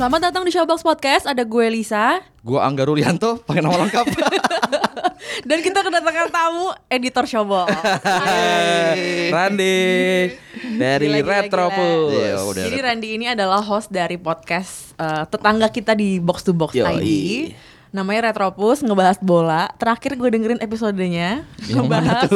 Selamat datang di Showbox Podcast. Ada gue Lisa Gua Angga Rulianto, pakai nama lengkap. dan kita kedatangan tamu editor Showbox. Randi dari Gila, gila, Retropus. gila. Iya, udah. Jadi Randy ini adalah host dari podcast eh, tetangga kita di Box to Box Yoi. ID. Namanya Retropus ngebahas bola. Terakhir gue dengerin episodenya ngebahas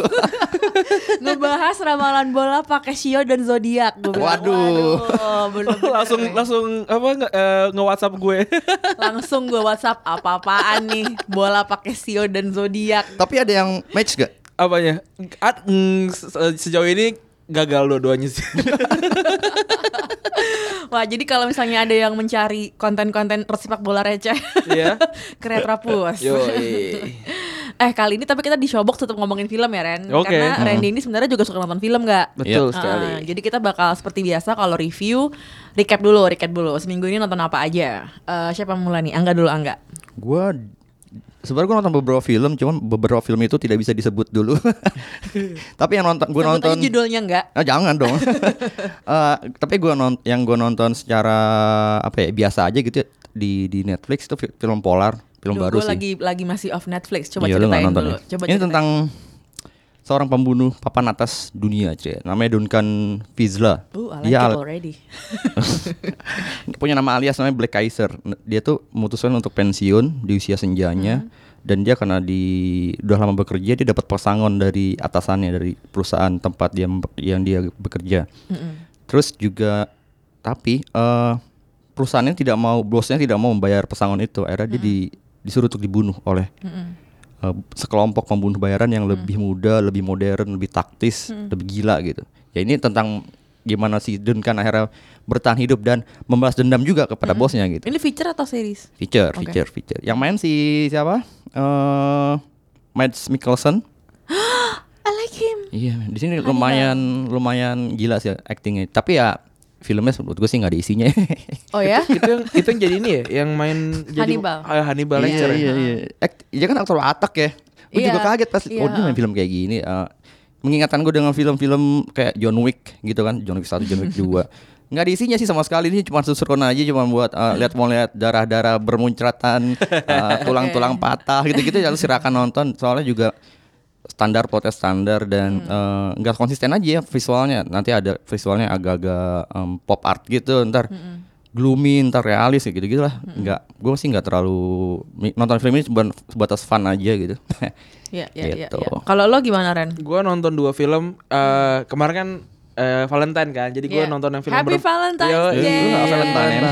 ngebahas ramalan bola pakai Shio dan zodiak. Gue bilang, Waduh. "Waduh, bener-bener langsung nih." langsung apa nge, eh, nge-WhatsApp gue. langsung gue WhatsApp apa-apaan nih bola pakai Shio dan zodiak. Tapi ada yang match gak? Apanya? At, mm, se- sejauh ini gagal dua-duanya sih. Wah, jadi kalau misalnya ada yang mencari konten-konten sepak bola receh, Iya. ke. Yoi. eh kali ini tapi kita di Showbox tetap ngomongin film ya Ren Oke. Karena Hmm. Randy ini sebenarnya juga suka nonton film gak? Betul Iya. sekali. Ah, jadi kita bakal seperti biasa kalau review recap dulu, recap dulu. Seminggu ini nonton apa aja? Eh, siapa yang mulai nih? Angga dulu, Angga. Gua sebenarnya gua nonton beberapa film, cuman beberapa film itu tidak bisa disebut dulu. tapi yang nonton aja nonton judulnya enggak? Ah, jangan dong. Eh, tapi gua nonton yang gua nonton secara apa ya biasa aja gitu ya, di di Netflix itu fi- film Polar, film Duh, baru gua sih. lagi lagi masih off Netflix. Coba Iya, ceritain nonton dulu. ya? Coba Ini ceritain. tentang seorang pembunuh papan atas dunia, cuy. Namanya Duncan Fizla. Uh, I like Dia it already. punya nama alias namanya Black Kaiser. Dia tuh memutuskan untuk pensiun di usia senjanya dan dia karena di udah lama bekerja dia dapat pesangon dari atasannya dari perusahaan tempat dia yang dia bekerja. Terus juga tapi eh perusahaannya tidak mau bosnya tidak mau membayar pesangon itu. Akhirnya dia di- disuruh untuk dibunuh oleh eh, sekelompok pembunuh bayaran yang lebih muda, lebih modern, lebih taktis, lebih gila gitu. Ya ini tentang gimana si Duncan akhirnya bertahan hidup dan membalas dendam juga kepada bosnya gitu. Ini feature atau series? Feature, Oke. feature, feature. Yang main si siapa? Eh Mads Mikkelsen. I like him. Iya, di sini lumayan lumayan gila sih actingnya. Tapi ya filmnya menurut gue sih nggak ada isinya. Oh ya? itu yang itu yang jadi ini ya, yang main jadi Hannibal. Ah, Hannibal iya, Lecter. ya? iya, iya. Act, dia kan aktor Atak ya. Gue Iya, juga kaget pas iya. oh dia main film kayak gini. Eh, mengingatkan gue dengan film-film kayak John Wick gitu kan, John Wick 1, John Wick 2. Nggak ada isinya sih sama sekali ini cuma susuron aja cuma buat eh, lihat mau lihat darah-darah bermuncratan, eh, tulang-tulang patah gitu-gitu ya silakan nonton. Soalnya juga standar plotnya standar dan eh, nggak konsisten aja ya visualnya. Nanti ada visualnya agak-agak em, pop art gitu ntar gloomy ntar realis gitu gitu lah nggak gue sih nggak terlalu nonton film ini cuma sebatas fun aja gitu Iya, iya, iya. Gitu. iya. Kalau lo gimana Ren? Gue nonton dua film eh, kemarin kan eh, Valentine kan. Jadi gue Iya. nonton yang film Happy Valentine's Yo, Day. Valentine.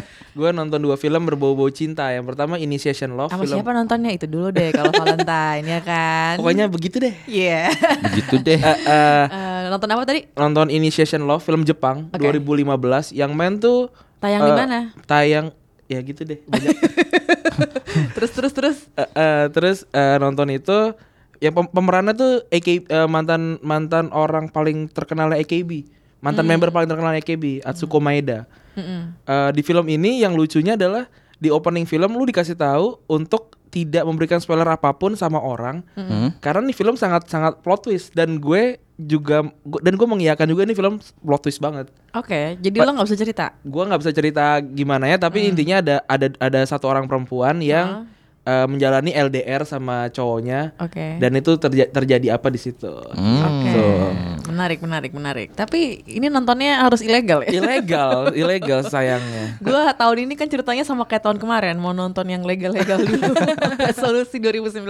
gue nonton dua film berbau-bau cinta. Yang pertama Initiation Love. Sama film. siapa nontonnya itu dulu deh kalau Valentine ya kan? Pokoknya begitu deh. Iya. begitu deh Eh, eh, Eh, nonton apa tadi? nonton Initiation Love film Jepang Oke. 2015 yang main tuh Tayang di eh, mana? Tayang ya gitu deh. Banyak. terus terus terus. Eh, eh, terus eh, nonton itu yang pem- pemerannya tuh AK eh, mantan mantan orang paling terkenalnya AKB. Mantan member paling terkenal AKB, Atsuko Maeda. Mm-mm. Eh, di film ini yang lucunya adalah di opening film lu dikasih tahu untuk tidak memberikan spoiler apa pun sama orang Hmm? karena nih film sangat sangat plot twist dan gue juga gua- dan gue mengiyakan juga ini film plot twist banget Oke, jadi Pa- lo nggak bisa cerita. gue nggak bisa cerita gimana ya tapi intinya ada ada ada satu orang perempuan yang eh, menjalani LDR sama cowoknya Oke. dan itu terja- terjadi apa di situ Hmm. Oke. Tuh. Menarik, menarik, menarik. Tapi ini nontonnya harus ilegal ya. ilegal ilegal sayangnya Gua tahun ini kan ceritanya sama kayak tahun kemarin mau nonton yang legal-legal dulu. Resolusi 2019.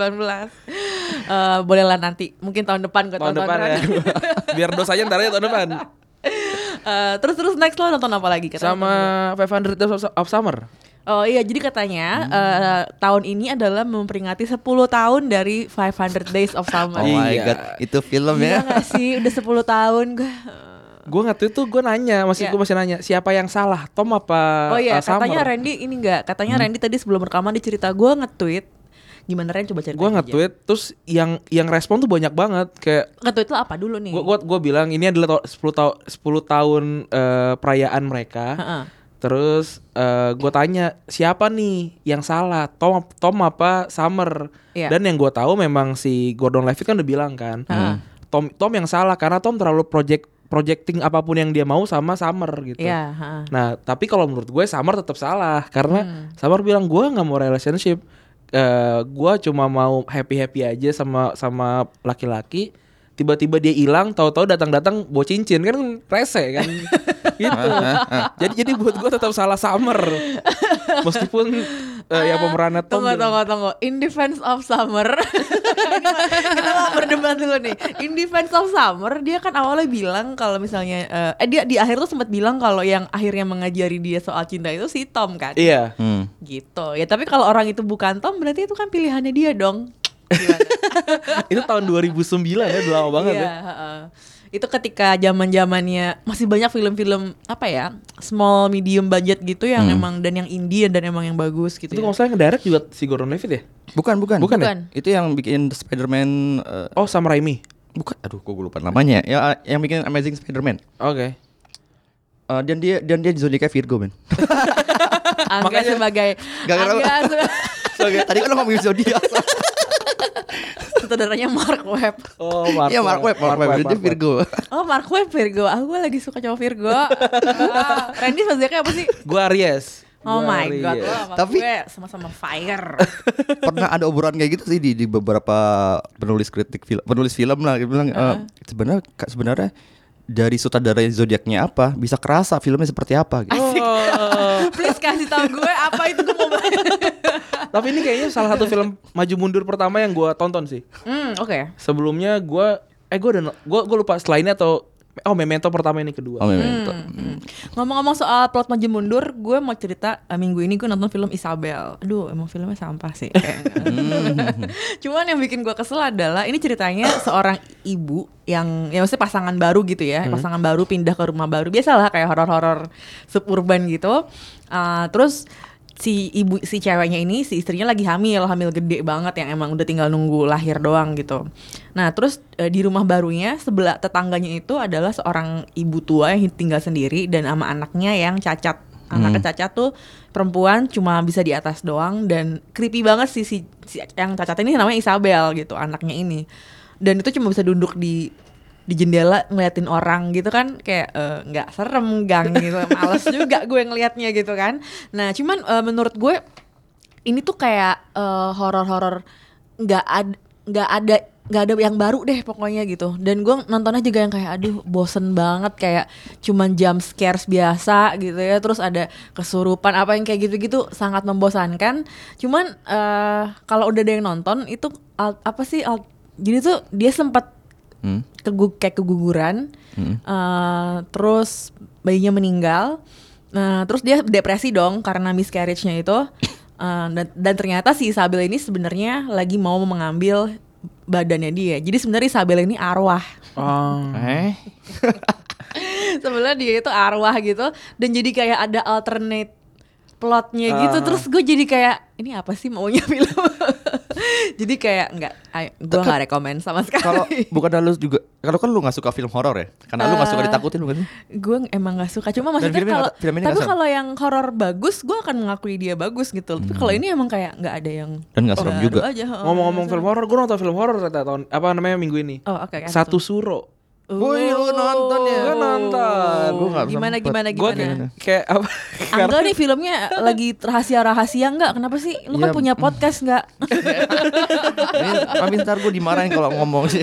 Eh bolehlah nanti, mungkin tahun depan gue tahun depan ya biar dosanya ntar aja tahun depan Eh, terus terus next lo nonton apa lagi? Kata sama 500 Days of- of Summer Oh iya, jadi katanya eh, tahun ini adalah memperingati 10 tahun dari 500 Days of Summer. oh my Iya. god itu film ya gak sih? Udah 10 tahun gue. gue nge-tweet tuh gue nanya, masih Iya. gue masih nanya siapa yang salah, Tom apa Oh iya, uh, Summer? katanya Randy ini enggak. Katanya Randy tadi sebelum rekaman dia cerita gue nge-tweet. Gimana Ren coba cerita. Gue nge-tweet terus yang yang respon tuh banyak banget kayak Nge-tweet lo apa dulu nih? gue gua, gua bilang ini adalah to- 10 tahun 10 tahun eh, perayaan mereka. Heeh. Terus eh gue tanya siapa nih yang salah, Tom Tom apa Summer? Iya. Dan yang gue tahu memang si Gordon Levitt kan udah bilang kan, Tom Tom yang salah karena Tom terlalu project projecting apa pun yang dia mau sama Summer gitu. Iya, heeh. Nah tapi kalau menurut gue Summer tetap salah karena Hmm. Summer bilang gue nggak mau relationship, eh gue cuma mau happy happy aja sama sama laki-laki. Tiba-tiba dia hilang, tahu-tahu datang-datang bawa cincin kan rese kan, gitu. jadi jadi buat gue tetap salah Summer, meskipun eh, yang pemerannya Tom. Tunggu, tunggu, tunggu. In defense of summer. Kita mau berdebat dulu nih. In defense of summer, dia kan awalnya bilang kalau misalnya eh, eh dia di akhir tuh sempat bilang kalau yang akhirnya mengajari dia soal cinta itu si Tom kan. Iya. Hmm. Gitu. Ya tapi kalau orang itu bukan Tom berarti itu kan pilihannya dia dong. Gimana? itu tahun 2009 ya, udah lama banget Iya, ya. heeh. Itu ketika zaman zamannya masih banyak film-film apa ya small medium budget gitu yang emang dan yang indie dan emang yang bagus gitu. Itu ya. kalau saya ngedirect juga si Gordon Levitt ya? Bukan, bukan. Bukan ya? Bukan. Itu yang bikin Spider-Man eh, Oh, Sam Raimi. bukan. Aduh, kok gue lupa namanya. Ya yang bikin Amazing Spider-Man. Oke. Eh, dan dia dan dia zodiaknya Virgo, men. Angga sebagai Gak ngerti. Angga sebagai tadi kan lo ngomongin zodiak. sutradaranya Mark Webb. Oh, Mark Iya, Mark Webb, Mark Webb. Dia Virgo. Oh Mark Webb Virgo. Aku lagi suka cowok Virgo. Ah, Randy zodiaknya apa sih? Gue Aries. Oh Gua my god, lo sama Tapi- gue sama-sama fire. Pernah ada obrolan kayak gitu sih di, di beberapa penulis kritik film, penulis film lah. Dia bilang eh, sebenarnya sebenarnya dari sutradara zodiaknya apa bisa kerasa filmnya seperti apa gitu. Oh. Please kasih tau gue apa itu gue mau Tapi ini kayaknya salah satu film maju mundur pertama yang gue tonton sih. Hmm, oke. Sebelumnya gue, eh gue udah, gue gue lupa selainnya atau oh Memento pertama ini kedua. Oh, memento. Hmm. Ngomong-ngomong soal plot maju mundur, gue mau cerita eh, minggu ini gue nonton film Isabel. Aduh, emang filmnya sampah sih. Cuman yang bikin gue kesel adalah ini ceritanya seorang ibu yang ya maksudnya pasangan baru gitu ya, pasangan baru pindah ke rumah baru. Biasalah kayak horor-horor suburban gitu. Ah, terus si ibu si ceweknya ini si istrinya lagi hamil hamil gede banget yang emang udah tinggal nunggu lahir doang gitu. Nah terus eh, di rumah barunya sebelah tetangganya itu adalah seorang ibu tua yang tinggal sendiri dan sama anaknya yang cacat. Anaknya cacat tuh perempuan cuma bisa di atas doang dan creepy banget sih si, si yang cacat ini namanya Isabel gitu anaknya ini. Dan itu cuma bisa duduk di di jendela ngeliatin orang gitu kan kayak eh, nggak serem gang gitu. Males juga gue ngelihatnya gitu kan. Nah cuman eh, menurut gue ini tuh kayak eh, horor-horor nggak ada nggak ada nggak ada yang baru deh pokoknya gitu. Dan gue nontonnya juga yang kayak aduh bosen banget kayak cuman jump scares biasa gitu ya. Terus ada kesurupan apa yang kayak gitu-gitu sangat membosankan. Cuman eh kalau udah ada yang nonton itu al- apa sih al- jadi tuh dia sempat Hmm. kegu kayak keguguran eh, terus bayinya meninggal nah terus dia depresi dong karena miscarriage-nya itu Eh, dan, dan ternyata si Isabel ini sebenarnya lagi mau mengambil badannya dia jadi sebenarnya Isabel ini arwah Oh. Eh? sebenarnya dia itu arwah gitu dan jadi kayak ada alternate plotnya gitu Ah. terus gue jadi kayak ini apa sih maunya film jadi kayak nggak gue nggak rekomend sama sekali Kalau bukan lu juga kalau kan lu nggak suka film horor ya? Karena lu nggak suka Eh, ditakutin bukan gue emang gak suka cuma maksudnya filmnya kalau nggak- tapi nggak kalau yang horor bagus gue akan mengakui dia bagus gitu tapi kalau ini emang kayak nggak ada yang Dan nggak serem juga. Ngomong-ngomong nggak film horor, gue nonton film horor ternyata tahun apa namanya minggu ini. oh oke oke. Satu Suro. Woi, lu nonton ya? Gua nonton. Gua nggak gimana gimana Gue gimana kayak apa? Angga nih filmnya lagi rahasia-rahasia nggak? Kenapa sih? Lu kan Iya. punya podcast nggak? Tapi ntar gue dimarahin kalau ngomong sih.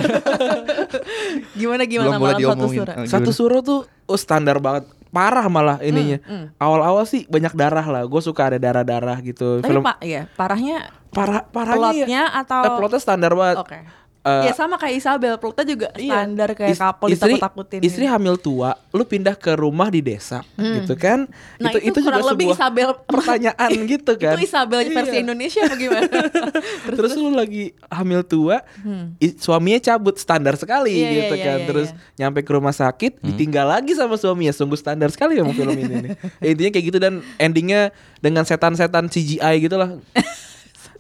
gimana gimana Belum boleh malam satu surat? Eh, Satu Suro tuh oh, standar banget. Parah malah ininya. Awal-awal sih banyak darah lah. Gue suka ada darah-darah gitu. Tapi Film pak ya parahnya parah parahnya ya. plotnya atau Eh, plotnya standar banget. Oke. Eh, ya sama kayak Isabel, plotnya juga Iya. standar kayak Is- couple istri, ditakut-takutin. Istri gitu. hamil tua, lu pindah ke rumah di desa, gitu kan? Nah, itu, kurang lebih Isabel pertanyaan gitu kan? Itu Isabel versi Iya. Indonesia apa gimana? Terus, lu lagi hamil tua, i- suaminya cabut standar sekali Hmm. Iya, gitu iya, kan. iya, Terus nyampe ke rumah sakit, ditinggal lagi sama suaminya. Sungguh standar sekali ya film ini nih. Ya, intinya kayak gitu dan endingnya dengan setan-setan CGI gitu lah.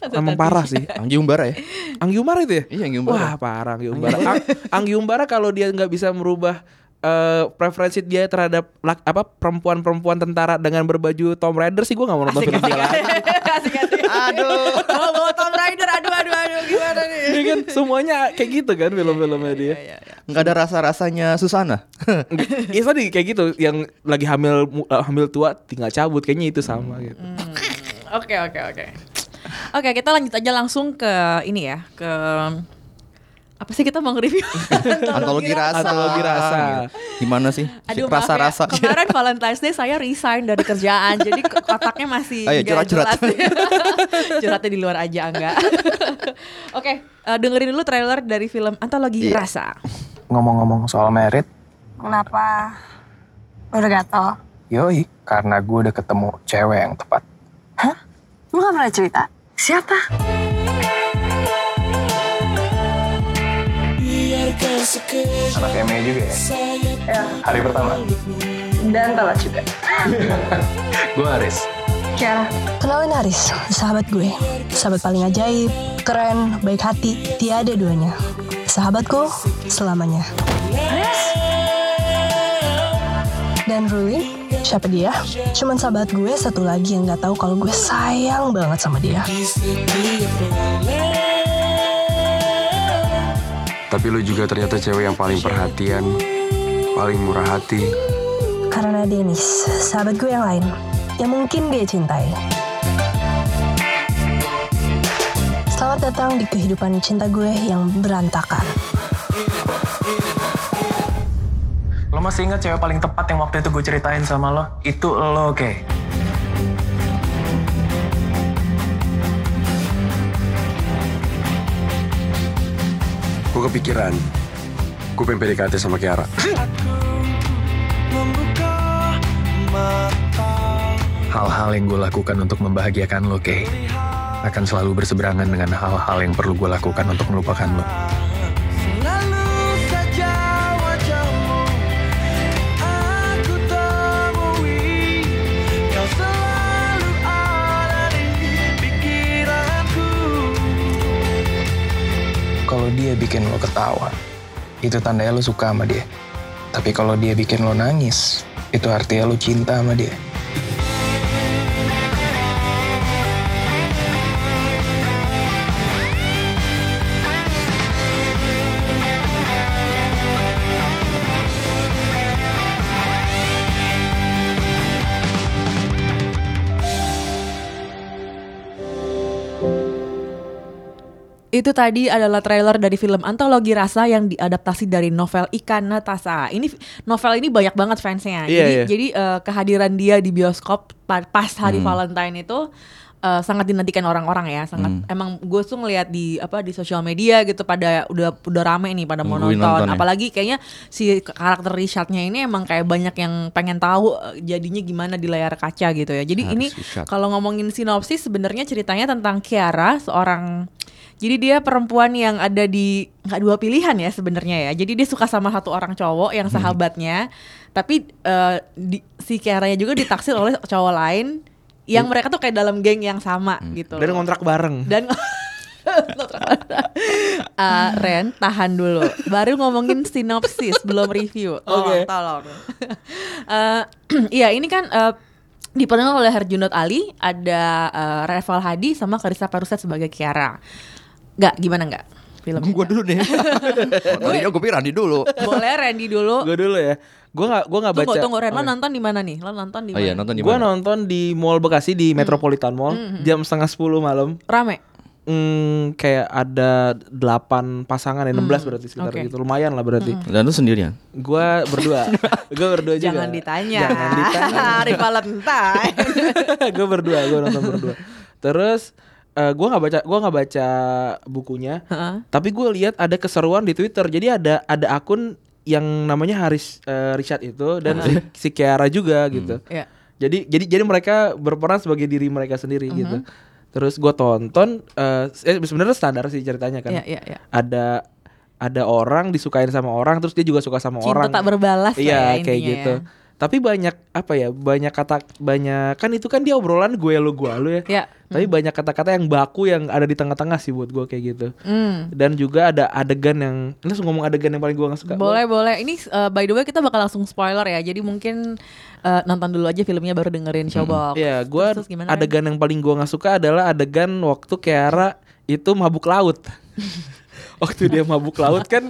Emang parah sih. Anggi Umbara ya. Anggi Umbara itu ya? Iya, Anggi Umbara. Wah parah Anggi Umbara. Ang- Anggi Umbara kalau dia nggak bisa merubah eh, preferensi dia terhadap lak- apa perempuan-perempuan tentara dengan berbaju Tom Raider sih gue nggak mau nonton film dia lagi. asik asik. Aduh. Bawa bawa Tomb Raider. Aduh aduh aduh gimana nih? Iya kan semuanya kayak gitu kan film-filmnya dia. Iya, iya. Enggak ada rasa-rasanya Susana. Iya tadi kayak gitu yang lagi hamil eh, hamil tua tinggal cabut kayaknya itu sama gitu. Hmm, Oke oke oke. Oke kita lanjut aja langsung ke ini ya ke apa sih kita mau nge-review? Antologi rasa. Antologi rasa. Gimana sih? Aduh maaf Rasa-rasa. ya, kemarin Valentine's Day saya resign dari kerjaan Jadi kotaknya masih Ayo, nggak curhat-curhat. jelas. Curhatnya di luar aja enggak Oke eh, dengerin dulu trailer dari film Antologi Iya. Rasa Ngomong-ngomong soal merit, Kenapa? Udah gatel? yoi, karena gue udah ketemu cewek yang tepat. Hah? Lu gak pernah cerita? Siapa? Anak ME juga ya? Ya, Hari pertama. dan telat juga. Gue Aris. Kiara. Kenalin Haris, sahabat gue. Sahabat paling ajaib, keren, baik hati, tiada duanya. Sahabatku selamanya. Dan Ruli, siapa dia? Cuman sahabat gue satu lagi yang gak tahu kalau gue sayang banget sama dia. Tapi lu juga ternyata cewek yang paling perhatian, paling murah hati. Karena Dennis, sahabat gue yang lain, yang mungkin dia cintai. Selamat datang di kehidupan cinta gue yang berantakan. Lo masih ingat cewek paling tepat yang waktu itu gue ceritain sama lo? Itu lo, oke? Gue kepikiran, gue pengen PDKT sama Kiara. Hal-hal yang gue lakukan untuk membahagiakan lo, Kay, akan selalu berseberangan dengan hal-hal yang perlu gue lakukan untuk melupakan lo. Kalau dia bikin lo ketawa, itu tandanya lo suka sama dia. Tapi kalau dia bikin lo nangis, itu artinya lo cinta sama dia. Itu tadi adalah trailer dari film Antologi Rasa yang diadaptasi dari novel Ikan Natasa. Ini novel ini banyak banget fansnya. Iya, jadi iya. jadi eh, kehadiran dia di bioskop pa- pas hari Hmm. Valentine itu eh, sangat dinantikan orang-orang ya. Sangat Hmm. emang gue tuh ngeliat di apa di sosial media gitu pada udah udah rame nih pada mau nonton. ya. Apalagi kayaknya si karakter Richardnya ini emang kayak banyak yang pengen tahu eh, jadinya gimana di layar kaca gitu ya. Jadi Haris ini kalau ngomongin sinopsis sebenarnya ceritanya tentang Kiara seorang jadi dia perempuan yang ada di nggak dua pilihan ya sebenarnya ya. Jadi dia suka sama satu orang cowok yang sahabatnya, tapi eh, di, si Kiaranya juga ditaksir oleh cowok lain yang mereka tuh kayak dalam geng yang sama gitu. Dan loh. kontrak bareng. dan Eh, Ren tahan dulu baru ngomongin sinopsis belum review tolong Oke. tolong Eh, iya ini kan eh, diperankan oleh Herjunot Ali ada eh, Reval Hadi sama Karissa Paruset sebagai Kiara nggak gimana nggak film Gue dulu deh. Tadinya gue pikir Randi dulu. boleh Randy dulu Gue dulu ya. Gue nggak gue tunggu baca. tunggu Ren lo Oke. nonton di mana nih lo nonton di Oh iya mana nonton di Gue mana? nonton di Mall Bekasi di Metropolitan Mall jam setengah 10 malam. rame Hmm, kayak ada 8 pasangan ya 16 berarti sekitar oke. gitu. Lumayan lah berarti. Dan lu sendirian. Gua berdua. gue berdua juga. jangan ditanya Jangan ditanya. hari Valentine gue berdua, gue nonton berdua. Terus eh, gua nggak baca gua nggak baca bukunya. Heeh. Tapi gue lihat ada keseruan di Twitter. Jadi ada ada akun yang namanya Haris eh, Richard itu dan si, si Kiara juga gitu. Iya. Jadi jadi jadi mereka berperan sebagai diri mereka sendiri Mhm. gitu. Terus gue tonton eh eh, sebenarnya standar sih ceritanya kan. Iya, iya, iya. Ada ada orang disukain sama orang terus dia juga suka sama Cinta orang. tak berbalas Iya ya kayak gitu. ya. Tapi banyak apa ya? Banyak kata banyak kan itu kan dia obrolan gue lu gue lu ya. Ya. Tapi banyak kata-kata yang baku yang ada di tengah-tengah sih buat gue kayak gitu. Hmm. Dan juga ada adegan yang langsung ngomong adegan yang paling gue gak suka. Boleh boleh. Ini uh, by the way kita bakal langsung spoiler ya. Jadi mungkin uh, nonton dulu aja filmnya baru dengerin Showbox. Iya, gue Terus- terus gimana, Ren? adegan yang paling gue nggak suka adalah adegan waktu Kiara itu mabuk laut. waktu dia mabuk laut kan,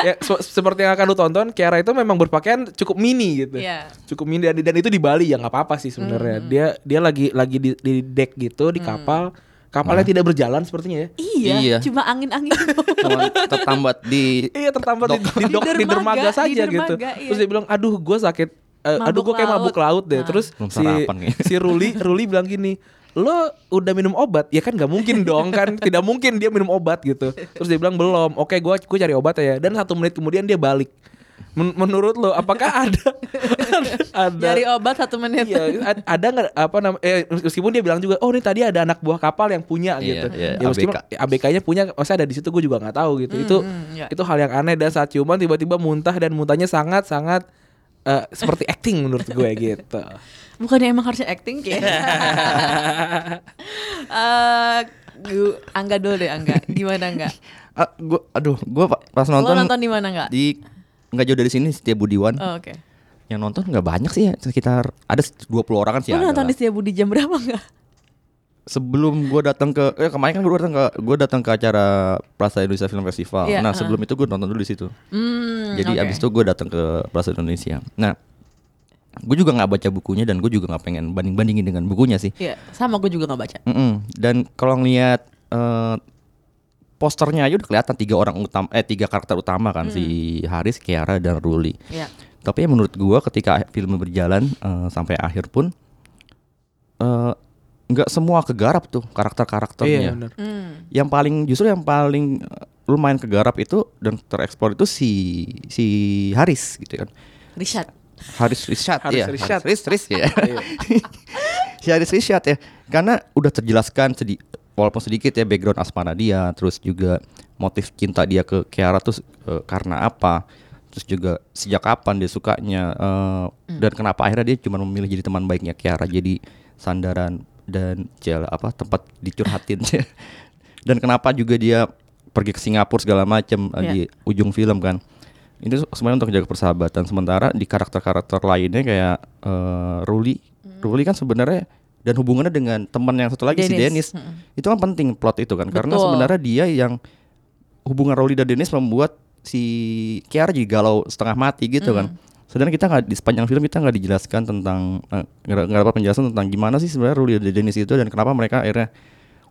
ya se- seperti yang akan lu tonton, Kiara itu memang berpakaian cukup mini gitu, Iya. cukup mini dan, dan itu di Bali ya nggak apa-apa sih sebenarnya. Dia dia lagi lagi di, di deck gitu di kapal, kapalnya tidak berjalan sepertinya ya. Iya, Iya. cuma angin-angin. Cuma tertambat di Iya tertambat di, di, dok- Di di dermaga dermaga, saja di gitu. dermaga, iya. Terus dia bilang, aduh gue sakit, eh, aduh gue kayak mabuk laut deh. Nah. Terus Belum si sarapan si Ruli Ruli bilang gini, lo udah minum obat? Ya kan nggak mungkin dong kan, tidak mungkin dia minum obat gitu. Terus dia bilang belum. Oke gue gue cari obat ya. Dan satu menit kemudian dia balik. Men- menurut lo, apakah ada ada Dari obat satu menit. Iya, ad- ada nggak apa namanya? Eh, meskipun dia bilang juga, oh ini tadi ada anak buah kapal yang punya Iya, gitu. iya, ya meskipun ABK. ABK-nya punya, masa ada di situ gue juga nggak tahu gitu. itu iya. itu hal yang aneh dan saat ciuman tiba-tiba muntah dan muntahnya sangat sangat eh, seperti acting menurut gue gitu. Bukannya emang harusnya acting kayak. Eh, gu- Angga dulu deh Angga. Gimana Angga? Ah, gua aduh, gua pa- pas Lo nonton, nonton di mana Angga? di nggak jauh dari sini Setia Budiwan. Oh, Oke. Yang nonton nggak banyak sih ya, sekitar ada 20 orang kan sih Lo nonton di Setiabudi jam berapa enggak? Sebelum gua datang ke eh kemarin kan gua datang ke gua datang ke acara Plaza Indonesia Film Festival. Iya, nah, heeh. sebelum itu gua nonton dulu di situ. Hmm, Jadi oke. abis itu gue datang ke Plaza Indonesia. Nah, gue juga nggak baca bukunya dan gue juga nggak pengen banding bandingin dengan bukunya sih. Iya, sama gue juga nggak baca. Mm-mm. Dan kalau ngeliat eh, posternya aja udah kelihatan tiga orang utama, eh tiga karakter utama kan si Haris, Kiara dan Ruli. Iya. Tapi ya menurut gue ketika film berjalan eh, sampai akhir pun eh, nggak semua kegarap tuh Iya karakter-karakternya. benar. Hmm. yang paling justru yang paling eh, lumayan kegarap itu dan tereksplor itu si si Haris gitu kan. Richard. Haris Rishad Haris ya. Rishad. Haris Rish ya. si Haris Rishad ya. Karena udah terjelaskan sedi walaupun sedikit ya background asmara dia, terus juga motif cinta dia ke Kiara tuh eh, karena apa? Terus juga sejak kapan dia sukanya eh, dan kenapa akhirnya dia cuma memilih jadi teman baiknya Kiara jadi sandaran dan cel apa tempat dicurhatin. Dan kenapa juga dia pergi ke Singapura segala macam Iya. di ujung film kan? Itu sebenarnya untuk menjaga persahabatan. Sementara di karakter-karakter lainnya kayak eh, Ruli. Ruli kan sebenarnya dan hubungannya dengan teman yang satu lagi si Dennis. Dennis. Itu kan penting plot itu kan? Karena Betul. sebenarnya dia yang hubungan Ruli dan Dennis membuat si Kiara jadi galau setengah mati gitu kan sedangkan kita nggak di sepanjang film kita nggak dijelaskan tentang eh, nggak dapat penjelasan tentang gimana sih sebenarnya Ruli dan Dennis itu dan kenapa mereka akhirnya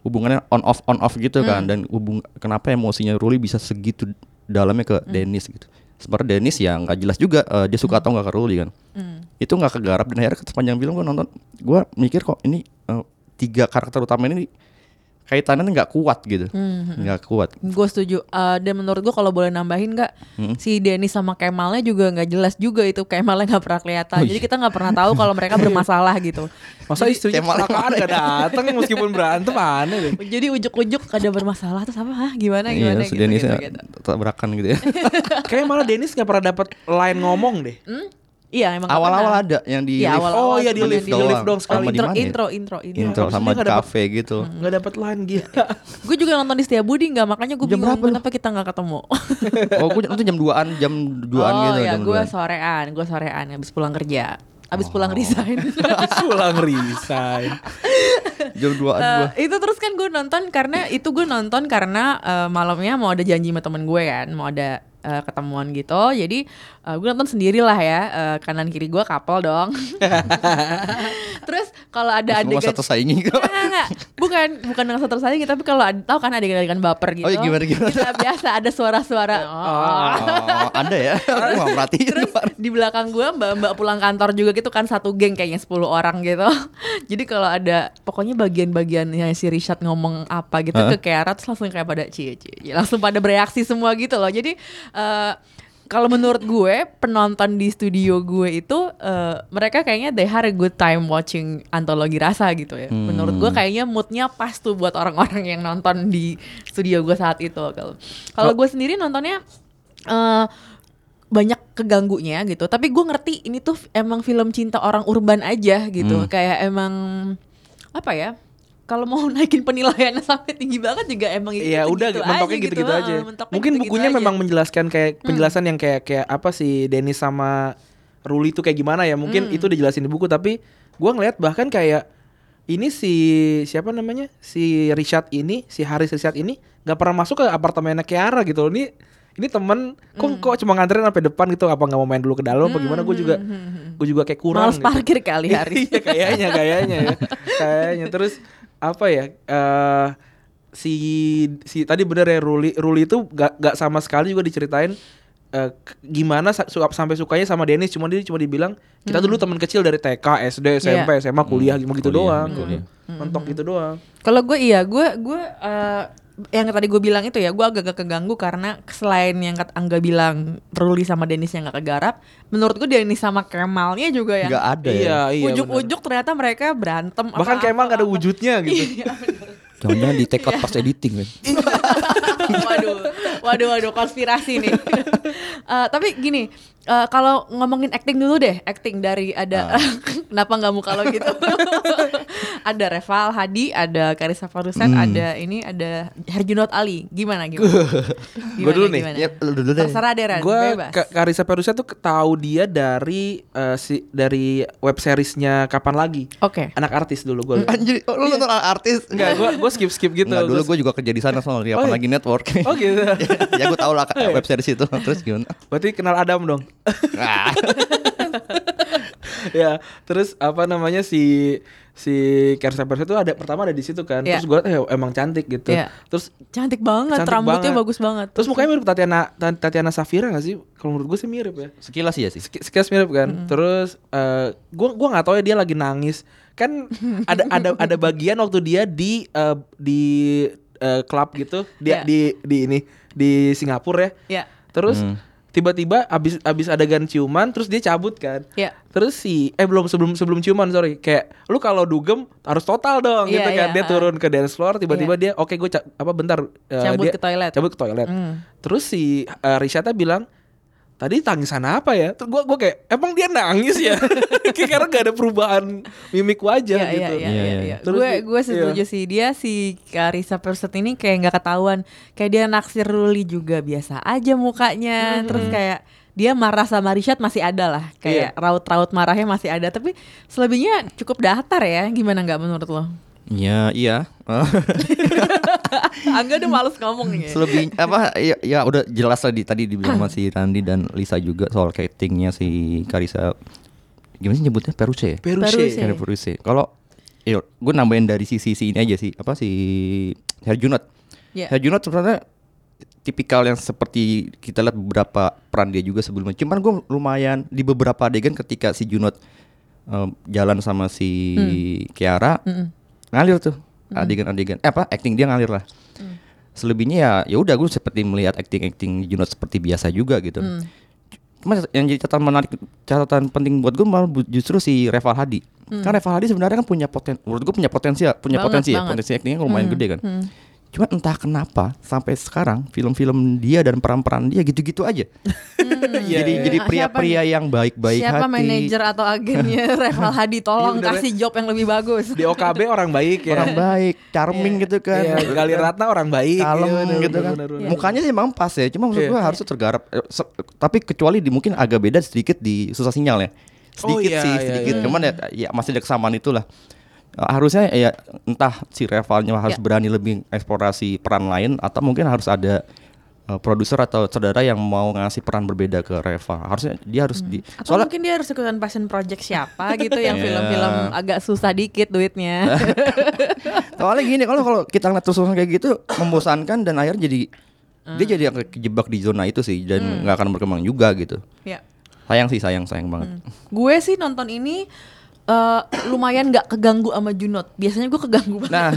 hubungannya on off on off gitu kan. Dan hubung kenapa emosinya Ruli bisa segitu dalamnya ke Dennis gitu. Sebenarnya Dennis ya nggak jelas juga eh, dia suka atau nggak ke Ruli kan. Hmm. itu nggak kegarap dan akhirnya sepanjang film gue nonton gue mikir kok ini eh, tiga karakter utama ini kaitannya nggak kuat gitu nggak kuat Gue setuju. Eh, dan menurut gue kalau boleh nambahin nggak, Hmm. si Denny sama Kemalnya juga nggak jelas juga itu Kemalnya nggak pernah kelihatan. Oh, Jadi iya. kita nggak pernah tahu kalau mereka bermasalah gitu. Masa istrinya Kemal- kecelakaan gak datang meskipun berantem aneh deh. Jadi ujuk-ujuk ada bermasalah terus apa? Hah, gimana iya gimana si gitu, Dennis gitu, gitu. tabrakan gitu ya Kayaknya malah Dennis gak pernah dapat line ngomong deh. Hmm? Iya emang awal-awal ada yang di Iya, lift awal-awal Oh, iya, di lift, di lift dong sekali. Sama di intro, mana ya? intro, intro, intro. intro sama di dapet- cafe gitu Gak dapat line gila. Gue juga nonton di Setiabudi nggak, makanya gue bingung berapa kenapa kita nggak ketemu. oh gue nonton jam 2an jam 2an oh gitu ya, jam gue 2-an. sorean, gue sorean, habis pulang kerja, habis Oh. pulang resign. Pulang resign. jam 2an Eh, gue itu terus kan gue nonton karena itu gue nonton karena eh, malamnya mau ada janji sama temen gue kan, mau ada eh, ketemuan gitu. Jadi eh, gue nonton sendiri lah ya. Eh, kanan kiri gue couple dong. Terus kalau ada Semua adegan satu saingi gitu. Enggak, enggak, enggak. Bukan, bukan dengan satu saingi tapi kalau ada- tahu kan adegan-adegan baper gitu. Oh, iya, gimana, gimana? Kita biasa ada suara-suara. Oh. Oh, Anda ya? Aku nggak perhatiin. Terus di belakang gue mbak-mbak pulang kantor juga gitu kan satu geng kayaknya 10 orang gitu. Jadi kalau ada pokoknya bagian-bagian yang si Richard ngomong apa gitu Hah? ke Kiara terus langsung kayak pada cie cie. langsung pada bereaksi semua gitu loh. Jadi eh kalau menurut gue penonton di studio gue itu eh, mereka kayaknya they had a good time watching antologi rasa gitu ya. Menurut gue kayaknya moodnya pas tuh buat orang-orang yang nonton di studio gue saat itu. Kalau kalau gue sendiri nontonnya eh banyak keganggunya gitu tapi gue ngerti ini tuh emang film cinta orang urban aja gitu Hmm. kayak emang apa ya kalau mau naikin penilaiannya sampai tinggi banget juga emang Iya udah gitu mentoknya gitu-gitu aja. ah, mentoknya Mungkin gitu-gitu bukunya aja. Hmm. memang menjelaskan kayak penjelasan yang kayak kayak apa sih Dennis sama Ruli itu kayak gimana ya? Mungkin Hmm. itu dijelasin di buku tapi gua ngeliat bahkan kayak ini si siapa namanya? Si Richard ini, si Haris Richard ini nggak pernah masuk ke apartemennya Kiara gitu loh. Ini ini temen kok Hmm. kok cuma nganterin sampai depan gitu apa nggak mau main dulu ke dalam apa gimana gue juga gue juga kayak kurang Males gitu. parkir kali Haris. Iya kayaknya kayaknya ya. kayaknya terus apa ya? eh si si tadi bener ya Ruli Ruli itu gak, gak sama sekali juga diceritain eh, k- gimana su- sampai sukanya sama Dennis cuma dia cuma dibilang kita dulu teman kecil dari TK, SD, SMP, SMA, kuliah gitu gitu kuliah, doang. kuliah. Mentok gitu doang. Kalau gue iya, gue gue eh, yang tadi gue bilang itu ya, gue agak-agak keganggu karena selain yang kata Angga bilang Ruli sama Dennis yang gak kegarap, menurut gue Dennis sama Kemalnya juga yang Nggak ada ya. Iya, iya. ujuk-ujuk ternyata mereka berantem. Bahkan kayak emang gak ada wujudnya gitu. Iya, Jangan-jangan di take out pas editing kan. waduh, waduh, waduh, konspirasi nih. Eh, tapi gini, eh, kalau ngomongin acting dulu deh, acting dari ada, kenapa nggak muka lo gitu? ada Reval Hadi, ada Karissa Farusan, ada ini, ada Herjunot Ali. Gimana gimana? Gua dulu nih. Ya, lu dulu deh. Terserah deh Ran, Gue bebas. Karissa Perusia tuh tahu dia dari eh, si dari web seriesnya Kapan Lagi. Oke. Anak artis dulu gue. Anjir, oh, lu nonton artis? Enggak, gue gue skip skip gitu. Enggak, dulu Gua gue juga kerja di sana soalnya Oh, apa iya. lagi network. Oh gitu. ya gue tau lah web series itu. Terus gimana? Berarti kenal Adam dong. Ah. ya, terus apa namanya si si Karsa Persia itu ada pertama ada di situ kan. Iya. Terus gue eh emang cantik gitu. Iya. Terus Cantik banget, Cantik rambutnya banget. bagus banget. terus mukanya mirip Tatiana Ta- Tatiana Safira gak sih? Kalau menurut gue sih mirip ya. Sekilas ya sih. Sek- Sekilas mirip kan. Terus eh gua gua nggak tahu ya dia lagi nangis. Kan ada ada ada bagian waktu dia di eh, di eh, klub gitu, dia Iya. di di ini di Singapura ya. Ya, Terus Hmm. tiba-tiba abis abis adegan ciuman terus dia cabut kan. ya. Terus si eh belum sebelum sebelum ciuman sorry kayak lu kalau dugem harus total dong Iya, gitu kan iya, dia ah. turun ke dance floor tiba-tiba dia oke gue apa bentar eh, Cabut dia ke toilet. cabut ke toilet Hmm. terus si uh, Rishata bilang tadi tangisan apa ya? Terus gue gue kayak emang dia nangis ya? Kayak karena gak ada perubahan mimik wajah Iya, gitu. iya, iya, Iya, iya, iya. iya. Gue gue setuju sih. Dia si Karissa Perset ini kayak nggak ketahuan, kayak dia naksir Ruli juga biasa aja mukanya, terus kayak dia marah sama Rishad masih ada lah, kayak raut-raut marahnya masih ada, tapi selebihnya cukup datar ya, gimana nggak menurut lo? Iya, iya. Angga udah males ngomong nih. Selebih apa ya, ya udah jelas tadi tadi dibilang sama si Randi dan Lisa juga soal castingnya si Karisa gimana sih nyebutnya Peruse ya? Peruse. Peruse. Kayak Peruse. Kalau yo gue nambahin dari sisi si ini aja sih apa si Herjunot. Ya. Herjunot sebenarnya tipikal yang seperti kita lihat beberapa peran dia juga sebelumnya. Cuman gue lumayan di beberapa adegan ketika si Junot em, jalan sama si Kiara ngalir tuh adegan-adegan eh, apa acting dia ngalir lah. Selebihnya ya ya udah gue seperti melihat acting-acting Junot seperti biasa juga gitu. Cuma yang jadi catatan menarik catatan penting buat gue malah justru si Reval Hadi. Kan Reval Hadi sebenarnya kan punya poten menurut gue punya potensial, punya Banget, potensi ya, banget. potensi actingnya lumayan gede kan. Cuma entah kenapa sampai sekarang film-film dia dan peran-peran dia gitu-gitu aja. jadi jadi Ah, pria-pria yang baik-baik Siapa hati. manajer atau agennya Reval Hadi tolong Iya, bener. kasih job yang lebih bagus. di OKB orang baik ya Orang baik, charming gitu kan. Iya, Gali Ratna orang baik kalem Iya, bener, gitu kan. bener, bener, bener. Mukanya sih emang pas ya, cuma maksud Iya. gua harusnya tergarap. Eh, se- Tapi kecuali di mungkin agak beda sedikit di susah sinyal ya. Oh, Sedikit iya, sih, iya, sedikit. iya. Cuman ya, ya masih ada kesamaan itulah. Harusnya ya entah si rivalnya harus Ya. berani lebih eksplorasi peran lain atau mungkin harus ada eh, produser atau saudara yang mau ngasih peran berbeda ke Reva. Harusnya dia harus di Atau soalnya mungkin dia harus ikutan passion project siapa gitu yang Iya. film-film agak susah dikit duitnya. soalnya gini kalau kalau kita ngeliat terus kayak gitu membosankan dan akhirnya jadi dia jadi akan kejebak di zona itu sih dan nggak akan berkembang juga gitu. ya. Sayang sih sayang sayang banget. Gue sih nonton ini eh, lumayan nggak keganggu sama Junot. Biasanya gue keganggu banget. Nah,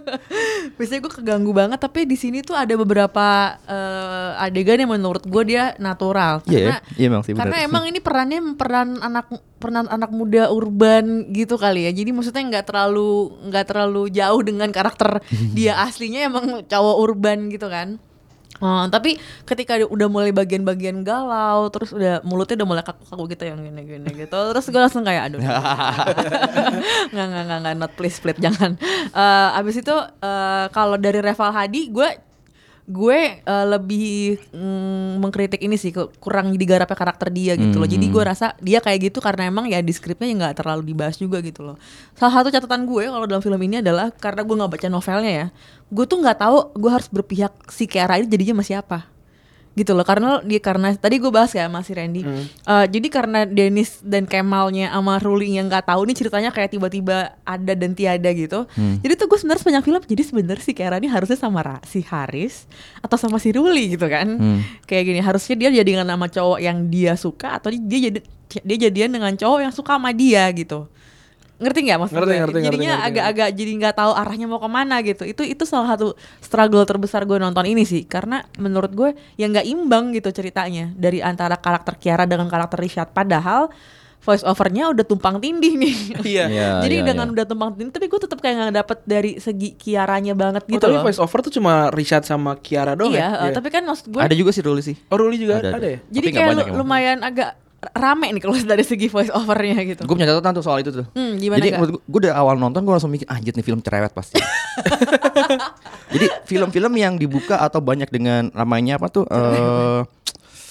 Biasanya gue keganggu banget. Tapi di sini tuh ada beberapa eh, adegan yang menurut gue dia natural. Iya, Karena iya emang sih, karena emang ini perannya peran anak peran anak muda urban gitu kali ya. Jadi maksudnya nggak terlalu nggak terlalu jauh dengan karakter dia aslinya emang cowok urban gitu kan. Oh, tapi ketika udah mulai bagian-bagian galau, terus udah mulutnya udah mulai kaku-kaku gitu yang gini-gini gitu, terus gue langsung kayak aduh, nggak nggak nggak nggak not please please jangan. Eh, abis itu eh, kalau dari Reval Hadi, gue gue eh, lebih mm, mengkritik ini sih kurang digarapnya karakter dia gitu loh. Jadi gue rasa dia kayak gitu karena emang ya di skripnya ya nggak terlalu dibahas juga gitu loh. Salah satu catatan gue kalau dalam film ini adalah karena gue nggak baca novelnya ya, gue tuh nggak tahu gue harus berpihak si Kiara ini jadinya sama siapa gitu loh. Karena dia karena tadi gue bahas ya masih Randy. Eh, jadi karena Dennis dan Kemalnya sama Ruli yang nggak tahu nih ceritanya kayak tiba-tiba ada dan tiada gitu. Jadi tuh gue sebenarnya sepanjang film jadi sebenarnya si Kiara ini harusnya sama Ra- si Haris atau sama si Ruli gitu kan. Kayak gini harusnya dia jadian sama cowok yang dia suka atau dia jadi dia jadian dengan cowok yang suka sama dia gitu ngerti nggak maksud Ngerti, ngerti, ngerti, jadinya agak-agak jadi nggak tahu arahnya mau ke mana gitu itu itu salah satu struggle terbesar gue nonton ini sih karena menurut gue ya nggak imbang gitu ceritanya dari antara karakter Kiara dengan karakter Richard padahal voice overnya udah tumpang tindih nih Iya. Iya, jadi iya, dengan iya. udah tumpang tindih tapi gue tetap kayak nggak dapet dari segi Kiaranya banget Oh, gitu tapi loh voice over tuh cuma Richard sama Kiara doang iya ya? eh, tapi kan maksud gue ada juga sih Ruli sih. Oh Ruli juga Ada, ada, ada. ya? jadi tapi kayak banyak lumayan agak rame nih kalau dari segi voice overnya gitu Gue punya catatan tuh soal itu tuh. Hmm, gimana, Jadi menurut gue udah awal nonton gue langsung mikir anjir nih film cerewet pasti. Jadi film-film yang dibuka atau banyak dengan namanya apa tuh eh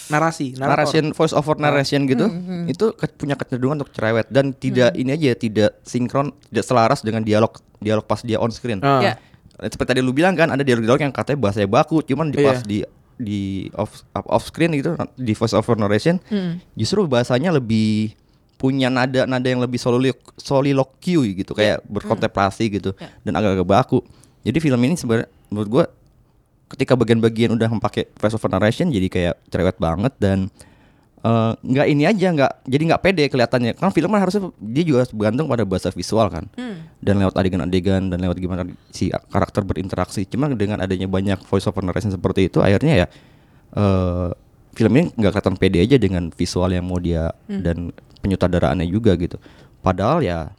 Narasi, narration voice over narration gitu itu ke- punya kecenderungan untuk cerewet dan tidak ini aja tidak sinkron tidak selaras dengan dialog dialog pas dia on screen. Ah. Ya. Seperti tadi lu bilang kan ada dialog-dialog yang katanya bahasanya baku cuman di Iya. pas di di off off screen gitu di voice over narration justru bahasanya lebih punya nada-nada yang lebih solilok soliloquy gitu kayak berkontemplasi gitu Ya. dan agak-agak baku. Jadi film ini sebenarnya menurut gua ketika bagian-bagian udah memakai voice over narration jadi kayak cerewet banget dan eh, nggak ini aja nggak jadi nggak pede kelihatannya. Kan film kan harusnya dia juga bergantung pada bahasa visual kan dan lewat adegan-adegan dan lewat gimana si karakter berinteraksi. Cuma dengan adanya banyak voice over narration seperti itu akhirnya ya eh film ini nggak kelihatan pede aja dengan visual yang mau dia dan penyutradaraannya juga gitu. Padahal ya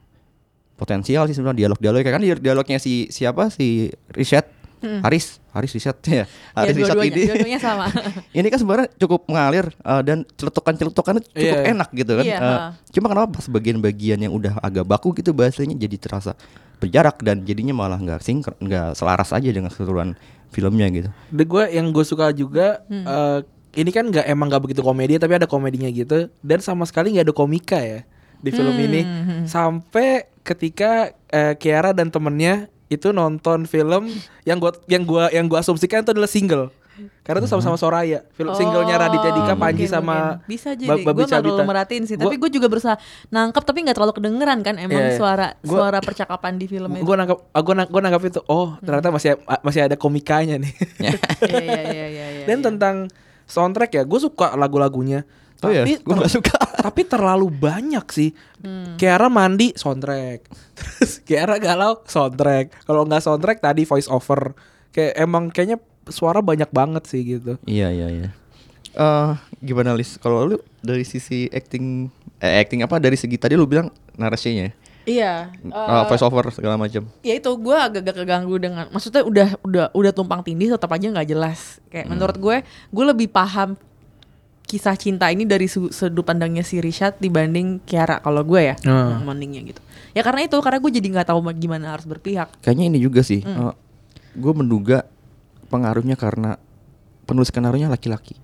potensial sih sebenarnya dialog-dialog kan di- dialognya si siapa? Si Richard Haris Haris Richard ya ya Haris Richard dua-duanya ini dua-duanya sama ini kan sebenarnya cukup mengalir eh, dan celetukan-celetukannya cukup Iya. enak gitu kan. Iya, Eh, ha. cuma kenapa pas bagian-bagian yang udah agak baku gitu bahasanya jadi terasa berjarak dan jadinya malah nggak sinkron, nggak selaras aja dengan keseluruhan filmnya gitu. The gue yang gue suka juga eh, ini kan nggak emang nggak begitu komedi tapi ada komedinya gitu dan sama sekali nggak ada komika ya di film ini sampai ketika eh, Kiara dan temennya itu nonton film yang gua yang gua yang gua asumsikan itu adalah single. Karena itu sama-sama Soraya. Film singlenya Raditya Dika Panji mungkin, sama mungkin. bisa jadi. Gue nggak terlalu merhatiin sih. Gua- tapi gue juga berusaha nangkep tapi nggak terlalu kedengeran kan emang Iya, iya. suara Gua- suara percakapan di film itu. gue nangkap gue gue nangkap itu oh ternyata masih masih ada komikanya nih. Iya iya iya iya iya, dan iya. tentang soundtrack ya gue suka lagu-lagunya. Oh iya, tapi gua nggak suka. Tapi terlalu banyak sih Hmm. Kiara mandi soundtrack terus Kiara galau soundtrack kalau nggak soundtrack tadi voice over kayak emang kayaknya suara banyak banget sih gitu Iya iya iya. Eh gimana Lis? Kalau lu dari sisi acting eh acting apa dari segi tadi lu bilang narasinya, iya uh, voice over segala macam. ya itu gue agak-agak keganggu dengan maksudnya udah udah udah tumpang tindih tetap aja nggak jelas kayak menurut gue gue lebih paham kisah cinta ini dari su- sudut pandangnya si Richard dibanding Kiara kalau gue ya Hmm. mendingnya gitu ya karena itu karena gue jadi nggak tahu gimana harus berpihak Kayaknya ini juga sih. gue menduga pengaruhnya karena penulis skenario laki-laki.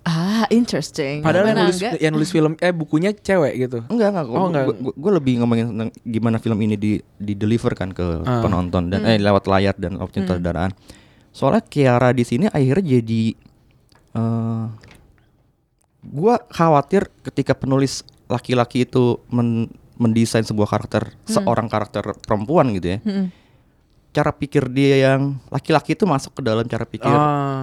ah interesting padahal yang nulis yang nulis film eh bukunya cewek gitu Enggak enggak. Oh, enggak. Gue lebih ngomongin tentang gimana film ini di di deliver kan ke Ah. penonton dan eh lewat layar dan opsi sutradaraan. Soalnya Kiara di sini akhirnya jadi eh gua khawatir ketika penulis laki-laki itu men- mendesain sebuah karakter seorang karakter perempuan gitu ya. Mm-mm. Cara pikir dia yang laki-laki itu masuk ke dalam cara pikir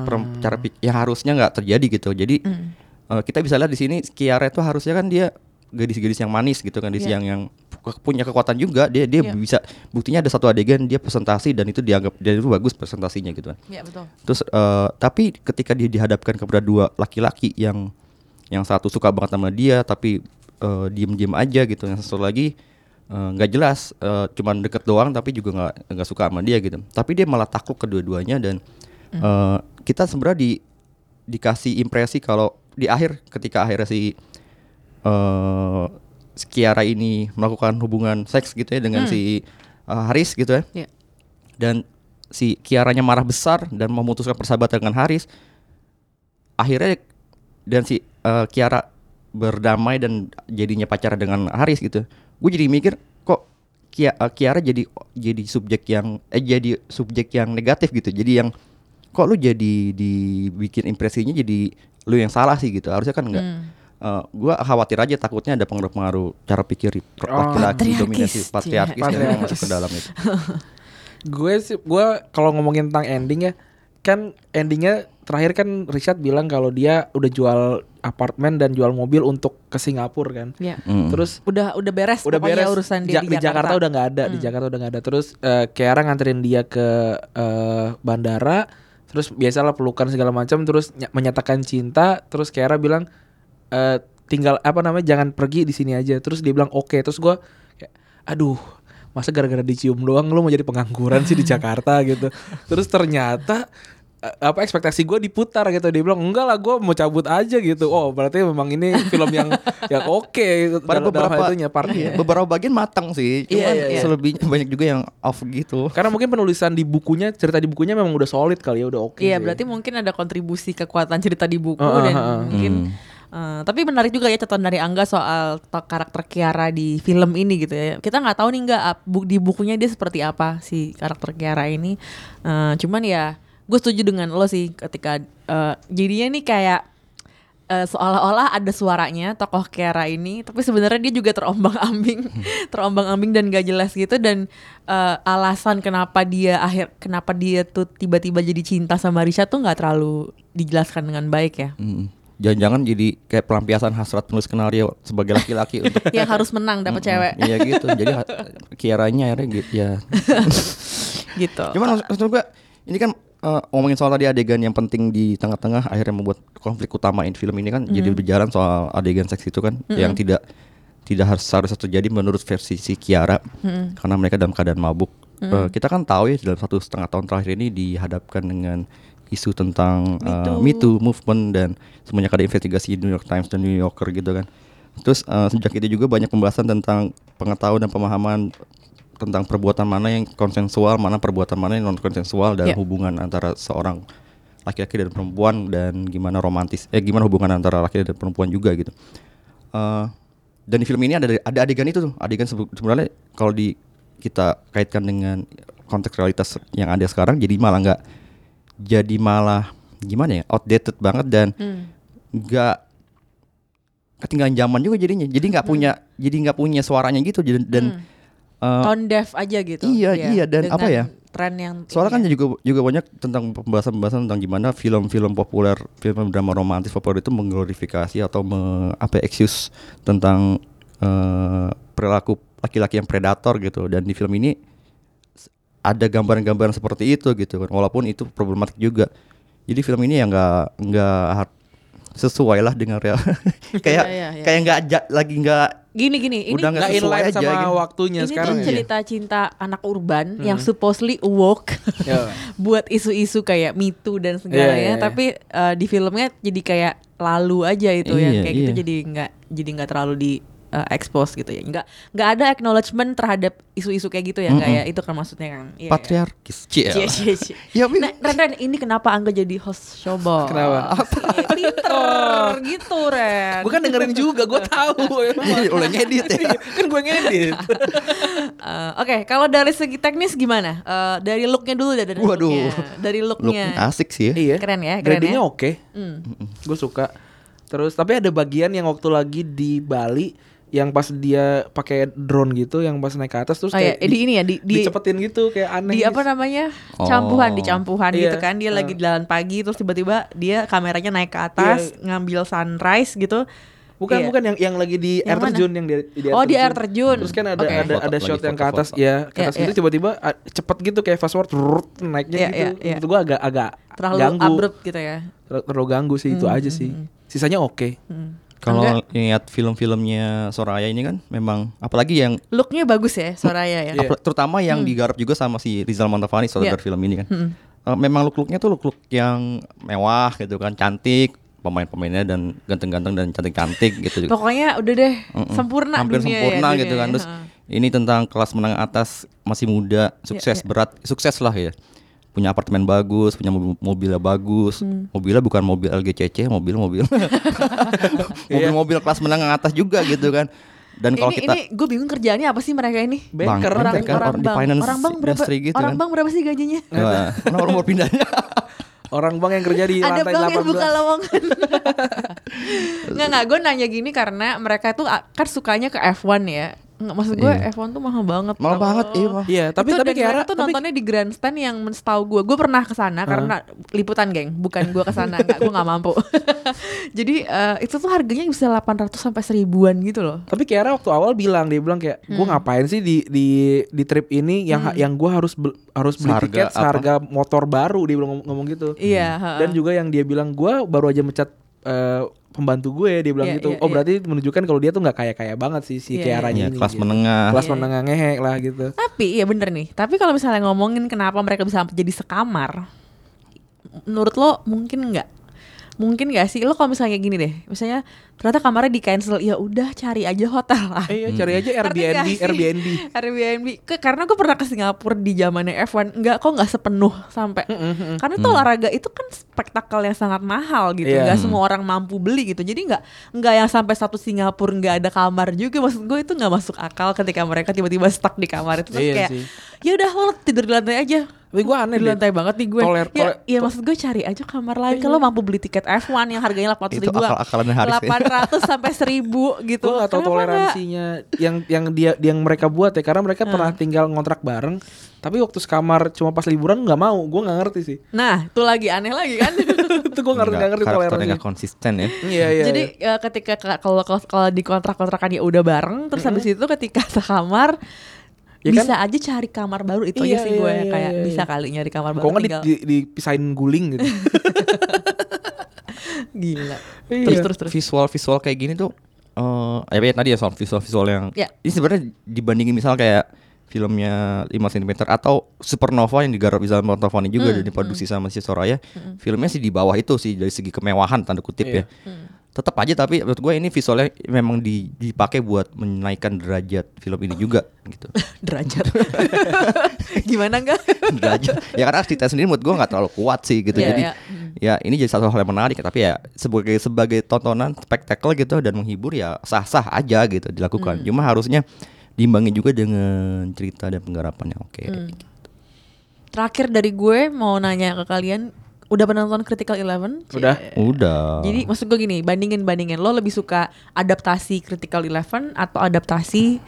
perem- cara pikir yang harusnya nggak terjadi gitu. Jadi Mm. eh, kita bisa lihat di sini Kiara itu harusnya kan dia gadis-gadis yang manis gitu kan, gadis Iya. yang yang pu- punya kekuatan juga. Dia dia Iya. bisa buktinya ada satu adegan dia presentasi dan itu dianggap dia itu bagus presentasinya gitu kan. Ya betul. Terus eh, tapi ketika dia dihadapkan kepada dua laki-laki yang yang satu suka banget sama dia tapi eh, diem-diem aja gitu, yang satu lagi eh, nggak jelas, eh, cuman deket doang tapi juga nggak nggak suka sama dia gitu. Tapi dia malah takluk kedua-duanya dan eh, kita sebenarnya di dikasih impresi kalau di akhir ketika akhirnya si eh Kiara ini melakukan hubungan seks gitu ya dengan si eh, Haris gitu ya. Ya. dan si Kiaranya marah besar dan memutuskan persahabatan dengan Haris. Akhirnya dan si eh, Kiara berdamai dan jadinya pacaran dengan Haris gitu gue jadi mikir kok Kia- eh, Kiara jadi jadi subjek yang eh jadi subjek yang negatif gitu jadi yang kok lu jadi dibikin impresinya jadi lu yang salah sih gitu harusnya kan enggak Hmm. Eh, gua khawatir aja takutnya ada pengaruh-pengaruh cara pikir per- Oh. laki-laki Patriarkis, dominasi cia. patriarkis yang masuk ke dalam itu. gue sih gue kalau ngomongin tentang ending ya kan endingnya terakhir kan Richard bilang kalau dia udah jual apartemen dan jual mobil untuk ke Singapura kan. Ya. Mm. terus Udah udah beres udah beres. urusan dia Ja- di, Jakarta udah nggak ada di Hmm. Jakarta udah nggak ada. Terus eh, Kiara nganterin dia ke eh, bandara. Terus biasalah pelukan segala macam. Terus ny- menyatakan cinta. Terus Kiara bilang eh, tinggal apa namanya jangan pergi di sini aja. Terus dia bilang oke. Terus gua kayak aduh masa gara-gara dicium doang lu mau jadi pengangguran sih di Jakarta gitu. Terus ternyata apa ekspektasi gue diputar gitu dia bilang enggak lah gue mau cabut aja gitu oh berarti memang ini film yang yang oke Pada dalam, dalam hal beberapa itunya partnya iya, beberapa bagian matang sih, cuman Iya, iya, iya. selebihnya banyak juga yang off gitu. Karena mungkin penulisan di bukunya, cerita di bukunya memang udah solid kali ya, udah oke. Iya, sih. berarti mungkin ada kontribusi kekuatan cerita di buku Ah, dan mungkin Hmm. eh, tapi menarik juga ya catatan dari Angga soal karakter Kiara di film ini gitu ya. Kita nggak tahu nih nggak bu- di bukunya dia seperti apa si karakter Kiara ini. Eh, cuman ya gue setuju dengan lo sih ketika eh, jadinya nih kayak eh, seolah-olah ada suaranya tokoh Kiara ini, tapi sebenarnya dia juga terombang-ambing, terombang-ambing dan gak jelas gitu dan eh, alasan kenapa dia akhir kenapa dia tuh tiba-tiba jadi cinta sama Risha tuh nggak terlalu dijelaskan dengan baik ya. Mm. Jangan-jangan jadi kayak pelampiasan hasrat penulis skenario sebagai laki-laki untuk Yang harus menang dapat cewek Iya gitu. Jadi Kiaranya akhirnya gitu ya. gitu. Cuman maksud, gua ini kan eh, ngomongin soal tadi adegan yang penting di tengah-tengah akhirnya membuat konflik utama in film ini kan jadi berjalan soal adegan seks itu kan yang tidak tidak harus seharusnya terjadi menurut versi si Kiara. Karena mereka dalam keadaan mabuk. Eh, kita kan tahu ya dalam satu setengah tahun terakhir ini dihadapkan dengan isu tentang eh, Me Too. Movement dan semenjak ada investigasi di New York Times dan New Yorker gitu kan. Terus eh, sejak itu juga banyak pembahasan tentang pengetahuan dan pemahaman tentang perbuatan mana yang konsensual, mana perbuatan mana yang non konsensual dalam Ya. hubungan antara seorang laki-laki dan perempuan dan gimana romantis eh gimana hubungan antara laki dan perempuan juga gitu. Eh, dan di film ini ada ada adegan itu tuh, adegan sebe- sebenarnya kalau di kita kaitkan dengan konteks realitas yang ada sekarang jadi malah nggak jadi malah gimana ya outdated banget dan Hmm. nggak ketinggalan zaman juga jadinya jadi nggak punya jadi nggak punya suaranya gitu dan, dan eh, Tone deaf aja gitu. iya, dia, iya, dan apa ya? Tren yang Soalnya kan ya. juga juga banyak tentang pembahasan-pembahasan tentang gimana film-film populer, film drama romantis populer itu mengglorifikasi atau me, apa ya, excuse tentang eh, perilaku laki-laki yang predator gitu. Dan di film ini ada gambaran-gambaran seperti itu gitu kan. Walaupun itu problematik juga. Jadi film ini ya nggak nggak sesuai lah dengan real. kayak Iya, iya, iya. kayak nggak lagi nggak gini gini ini udah nggak inline aja sama gitu. waktunya ini sekarang tuh ya. cerita cinta anak urban yang supposedly woke Ya. buat isu-isu kayak Too dan segalanya, Iya, iya, iya. tapi eh, di filmnya jadi kayak lalu aja itu yang Iya, kayak gitu iya. jadi nggak jadi nggak terlalu di uh, expose gitu ya. Nggak nggak ada acknowledgement terhadap isu-isu kayak gitu ya, nggak ya? Itu kan maksudnya kan. Iya, iya. Patriarkis. Cie. Cie, cie, cie. Ya. Nah, Ren, Ren, ini kenapa Angga jadi host showbox? Kenapa? Cie, Pinter gitu, Ren. Gue kan dengerin juga, gue tahu. Iya, Udah ngedit ya. kan gue ngedit. Eh, Oke, kalau dari segi teknis gimana? Eh, dari looknya dulu deh, dari Waduh. looknya. Dari looknya. Look asik sih ya. iya. Keren ya, keren Gradingnya ya. oke. Hmm. Gue suka. Terus tapi ada bagian yang waktu lagi di Bali yang pas dia pakai drone gitu, yang pas naik ke atas terus Oh iya, kayak di ini ya, di- di- dicepetin gitu kayak aneh. di apa gitu. namanya Oh. campuhan di campuhan Iya. gitu kan dia lagi jalan pagi terus tiba-tiba dia kameranya naik ke atas ngambil sunrise gitu Bukan Iya. bukan yang yang lagi di Yang air mana? terjun yang di, di Oh, di air terjun. Terus kan ada Oke. ada Foto, ada shot yang ke atas ya, ke Iya, atas gitu iya. tiba-tiba ah, cepet gitu kayak fast forward rrrt, naiknya Iya, gitu. iya, iya. Menurut gua agak agak terlalu ganggu. abrupt gitu ya Ter- Terlalu ganggu sih itu aja sih. Sisanya oke. Hmm. Kalau lihat film-filmnya Soraya ini kan memang apalagi yang looknya bagus ya Soraya ya Iya. apla- terutama yang digarap juga sama si Rizal Mantovani saudara Iya. film ini kan. Mm-mm. Eh, memang look-looknya tuh look-look yang mewah gitu kan, cantik, pemain-pemainnya dan ganteng-ganteng dan cantik-cantik gitu juga. pokoknya udah deh Mm-mm. sempurna hampir dunia sempurna ya, gitu dunia kan ya. terus ini tentang kelas menengah atas masih muda sukses iya. berat sukses lah ya punya apartemen bagus punya mobil mobilnya bagus. Hmm. mobilnya bukan mobil LGCC mobil mobil. Mobil mobil kelas menengah atas juga gitu kan. Dan kalau ini kita ini gue bingung kerjaannya apa sih mereka ini? Banker, Banker, orang kan, orang orang di bang finance orang bang berapa industry gitu orang kan. bang berapa sih gajinya? Wah, nomor nomor pindahnya Orang bang yang kerja di ada lantai bang yang 18. buka lowongan. Nggak nggak gue nanya gini karena mereka tuh kan sukanya ke F1 ya nggak maksud gue Iya. F1 tuh mahal banget Mahal banget, iya, Pak. Iya, tapi Itu tapi mereka tuh tapi- nontonnya di grandstand yang setahu gue gue pernah ke sana karena liputan geng bukan gue ke sana nggak gue nggak mampu jadi eh, itu tuh harganya bisa 800 sampai seribuan gitu loh Tapi Kiara waktu awal bilang dia bilang kayak gue Hmm. ngapain sih di di di trip ini yang yang gue harus bel- harus beli Seharga tiket apa? seharga motor baru dia bilang ngomong, ngomong gitu. iya heeh. Dan juga yang dia bilang gue baru aja mecat eh, pembantu gue dia bilang Iya, gitu. iya, oh iya. berarti menunjukkan kalau dia tuh nggak kaya kaya banget sih si Iya, Kiara ya, ini. kelas gitu. menengah Kelas Iya. menengah ngehe lah gitu. Tapi iya bener nih. Tapi kalau misalnya ngomongin kenapa mereka bisa jadi sekamar, menurut lo mungkin nggak? Mungkin nggak sih lo kalau misalnya kayak gini deh, misalnya ternyata kamarnya di cancel, ya udah cari aja hotel lah. Eh iya cari aja Ngerti Airbnb? Airbnb. Airbnb. Ke- karena gue pernah ke Singapura di zamannya F1, nggak kok nggak sepenuh sampai. Karena tuh olahraga itu kan spektakel yang sangat mahal gitu, Iya. nggak semua orang mampu beli gitu. Jadi nggak nggak yang sampai satu Singapura nggak ada kamar juga. Maksud gue itu nggak masuk akal ketika mereka tiba-tiba stuck di kamar itu terus Iya kayak ya udah lo tidur di lantai aja. Tapi gue aneh deh. lantai banget nih gue. Toler- ya, toler- ya maksud gue cari aja kamar lain. Kalau mampu beli tiket F1 yang harganya 800 Itu ribu, akal-akalannya Haris ya. 800 sampai 1000 gitu. Gue gak tau toleransinya yang yang dia yang mereka buat ya karena mereka pernah tinggal ngontrak bareng tapi waktu sekamar cuma pas liburan nggak mau gue nggak ngerti sih Nah, itu lagi aneh lagi kan. itu gue ngerti nggak ngerti karakternya toleransi nggak konsisten ya iya iya Jadi eh, ketika ka- kalau kalau di kontrak-kontrakan ya udah bareng, terus habis itu ketika sekamar Ya kan? bisa aja cari kamar baru itu Iya, aja sih iya, gue iya, kayak iya, bisa iya. kali nyari kamar baru kok nggak di, tinggal di- dipisahin guling gitu gila. Iya. Terus terus terus. visual visual kayak gini tuh eh ya ya tadi ya soal visual visual yang Ya. ini sebenarnya dibandingin misal kayak filmnya 5 cm atau Supernova yang digarap Rizal Mantovani juga Hmm, dan diproduksi sama si Soraya filmnya sih di bawah itu sih dari segi kemewahan tanda kutip Iya. ya tetap aja tapi menurut gue ini visualnya memang di- dipakai buat menaikkan derajat film ini juga gitu. Derajat. Gimana enggak? derajat. Ya karena cerita sendiri menurut gue nggak terlalu kuat sih gitu. Iya, jadi iya. ya ini jadi satu hal yang menarik tapi ya sebagai sebagai tontonan spektakel gitu dan menghibur ya sah sah aja gitu dilakukan. Cuma harusnya diimbangi juga dengan cerita dan penggarapan yang oke Terakhir dari gue mau nanya ke kalian, udah pernah nonton Critical Eleven? Udah. Cie. udah Jadi maksud gue gini, bandingin bandingin lo lebih suka adaptasi Critical Eleven atau adaptasi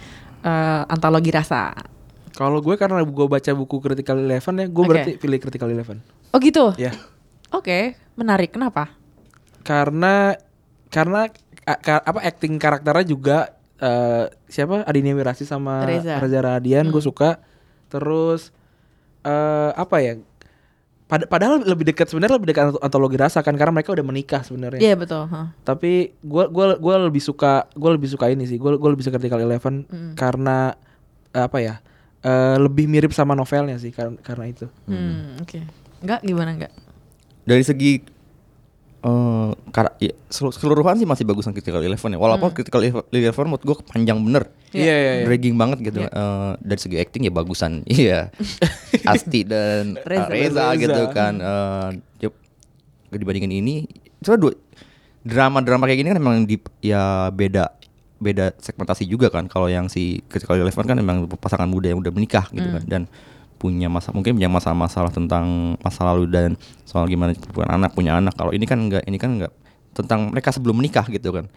eh, antologi rasa? kalau gue karena gue baca buku Critical Eleven ya gue Oke. berarti pilih Critical Eleven Oh gitu? ya Oke, menarik. Kenapa? karena karena apa acting karakternya juga eh, siapa Adinia Wirasi sama Reza. Reza, Radian gue suka terus eh apa ya Pad- padahal lebih dekat sebenarnya lebih dekat anto- antologi rasa kan karena mereka udah menikah sebenarnya Iya betul. huh. tapi gue gua gua lebih suka gue lebih suka ini sih gue gue lebih suka Critical Eleven karena eh, apa ya eh, lebih mirip sama novelnya sih karena karena itu Hmm, oke. Enggak gimana enggak? dari segi eh kar- ya, selu- keseluruhan sih masih bagusan Critical Eleven ya. Walaupun Critical Eleven menurut gue panjang bener. Iya iya iya. Dragging banget gitu. Iya. Eh, dari segi acting ya bagusan. Iya. Asti dan uh, Reza. Reza, Reza. gitu kan. Eh ya, dibandingin ini, soalnya dua drama-drama kayak gini kan memang di ya beda beda segmentasi juga kan. Kalau yang si Critical Eleven kan memang pasangan muda yang udah menikah gitu kan dan punya masa mungkin punya masalah-masalah tentang masa lalu dan soal gimana punya anak punya anak. Kalau ini kan enggak, ini kan enggak tentang mereka sebelum menikah gitu kan.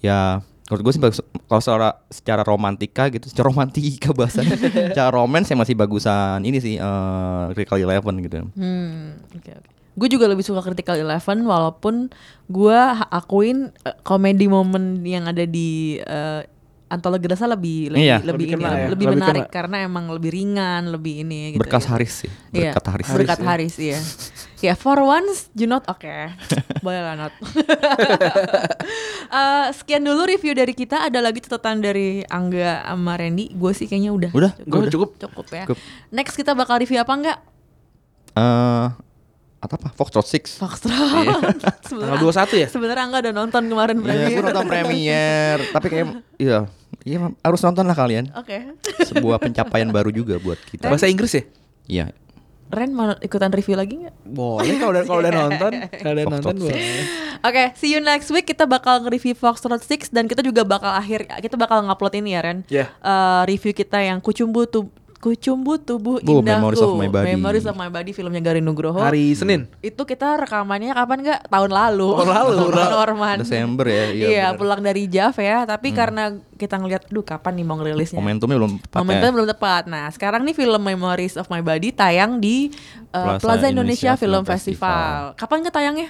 Ya menurut gue sih bagus kalau secara secara romantika gitu secara romantika bahasanya secara romance yang masih bagusan ini sih eh Critical Eleven gitu Hmm, oke oke. Gue juga lebih suka Critical Eleven walaupun gue akuin eh, komedi momen yang ada di eh, Antologi Rasa lebih lebih Iya. lebih, Lebih ini, kena ya, lebih lebih menarik kena. karena emang lebih ringan, lebih ini gitu. berkas ya. Haris sih Iya, berkat Haris Berkat ya. Haris, iya. Ya, for once, you not oke. Boleh lah not. Eh, sekian dulu review dari kita. Ada lagi catatan dari Angga sama Randy. Gue sih kayaknya udah. Udah, Gue cukup. Cukup ya. Cukup. Next kita bakal review apa enggak? eh apa apa Foxtrot Six Foxtrot. Tanggal 21 ya? Sebenarnya Angga udah nonton kemarin Iya, premier. gue nonton premier, tapi kayak iya, iya harus nonton lah kalian. Oke. Sebuah pencapaian baru juga buat kita. Bahasa Inggris ya? Iya. Ren mau ikutan review lagi nggak? Boleh kalau udah kalau udah nonton, kalau udah Fox nonton boleh. Oke, see you next week. Kita bakal nge-review Foxtrot 6 dan kita juga bakal akhir kita bakal ngupload ini ya Ren. Iya. Eh, review kita yang Kucumbu tu Kucumbu tubuh Bu, indahku. Memories of My Body. Memories of My Body filmnya Garin Nugroho. Hari Senin. Itu kita rekamannya kapan nggak? Tahun lalu. Tahun lalu. Norman. Desember ya, iya, Iya, benar. pulang dari Jav ya. Tapi karena kita ngeliat, duh kapan nih mau ngerilisnya? Momentumnya belum tepat Momentum ya. belum tepat. Nah, sekarang nih film Memories of My Body tayang di uh, Plaza Plaza, Indonesia, Indonesia Film Film Festival. Kapan nggak tayangnya?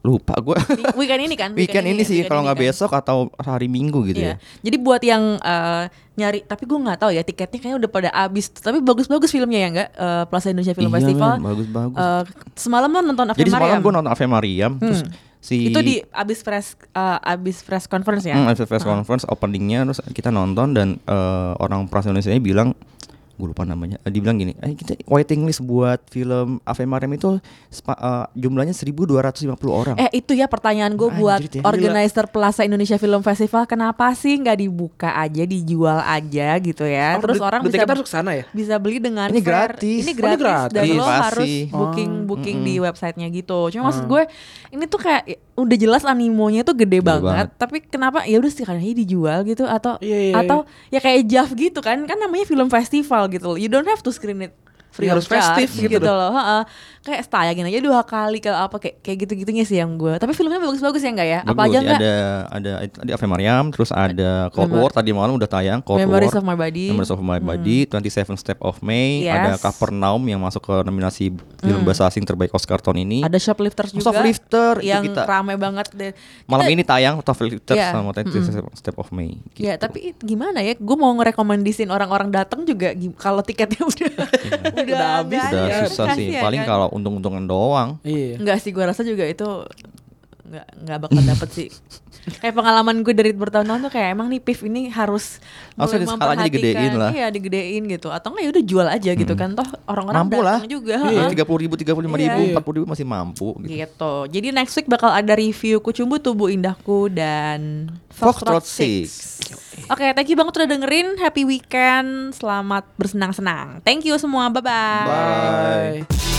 Lupa gue. Weekend ini kan? Weekend ini sih weekend kalau ini nggak kan? besok atau hari Minggu gitu Iya. ya. Jadi buat yang eh, nyari, tapi gue nggak tahu ya tiketnya kayaknya udah pada habis. Tapi bagus-bagus filmnya ya nggak? Eh, Plaza Indonesia Film Iya, Festival. bagus-bagus. Eh, semalam lo nonton Ave Jadi semalam Mariam. gue nonton Ave Mariam, terus si Itu di abis press eh, abis press conference ya. Hmm, press conference openingnya terus kita nonton dan eh, orang press Indonesia bilang gue lupa namanya eh, dibilang gini eh kita waiting list buat film Ave Mariam itu spa- eh, jumlahnya 1250 orang Eh itu ya pertanyaan gue buat ya. organizer Plaza Indonesia Film Festival kenapa sih nggak dibuka aja dijual aja gitu ya Oh, terus beli- orang beli bisa harus ke sana ya? bisa beli dengan Ini fair. gratis. ini Oh, ini gratis, dan gratis. lo harus booking booking di websitenya gitu cuma Hmm. maksud gue ini tuh kayak ya, udah jelas animonya tuh gede, banget, banget. tapi kenapa ya udah sekalian dijual gitu atau Iya, iya, atau ya kayak Jav gitu kan kan namanya film festival gitu loh. you don't have to screen it free Ya, of harus festif gitu gitu loh heeh. kayak tayangin aja dua kali kalau apa kayak kayak gitu gitunya sih yang gue tapi filmnya bagus-bagus ya enggak ya apa Bagus, aja enggak ada ada ada Ave Mariam terus ada Cold War tadi malam udah tayang Cold Memories War of My Body. Hmm. Memories of My Body 27 Step of May Yes. ada Capernaum yang masuk ke nominasi film bahasa asing terbaik Oscar tahun ini ada shoplifters juga Shoplifter, itu yang kita- rame banget deh. malam Kita- ini tayang Shoplifters Iya. sama 27 Step of May Ya gitu. tapi gimana ya, gue mau ngerekomendisin orang-orang datang juga kalau tiketnya udah udah, Udah habis, nggak udah susah sih paling kan. kalau untung-untungan doang Iya. Enggak sih, gue rasa juga itu nggak nggak bakal dapet sih. Kayak pengalaman gue dari bertahun-tahun tuh kayak emang nih PIF ini harus Harusnya mulai skalanya digedein lah. Iya digedein gitu. Atau enggak ya udah jual aja gitu kan. Toh orang-orang mampu lah juga. Iya, tiga puluh ribu tiga puluh lima ribu Iya. empat puluh ribu masih mampu gitu. gitu. Jadi next week bakal ada review Kucumbu Tubuh Indahku dan Foxtrot Six. 6. Oke, thank you banget udah dengerin. Happy weekend. Selamat bersenang-senang. Thank you semua. Bye-bye. Bye.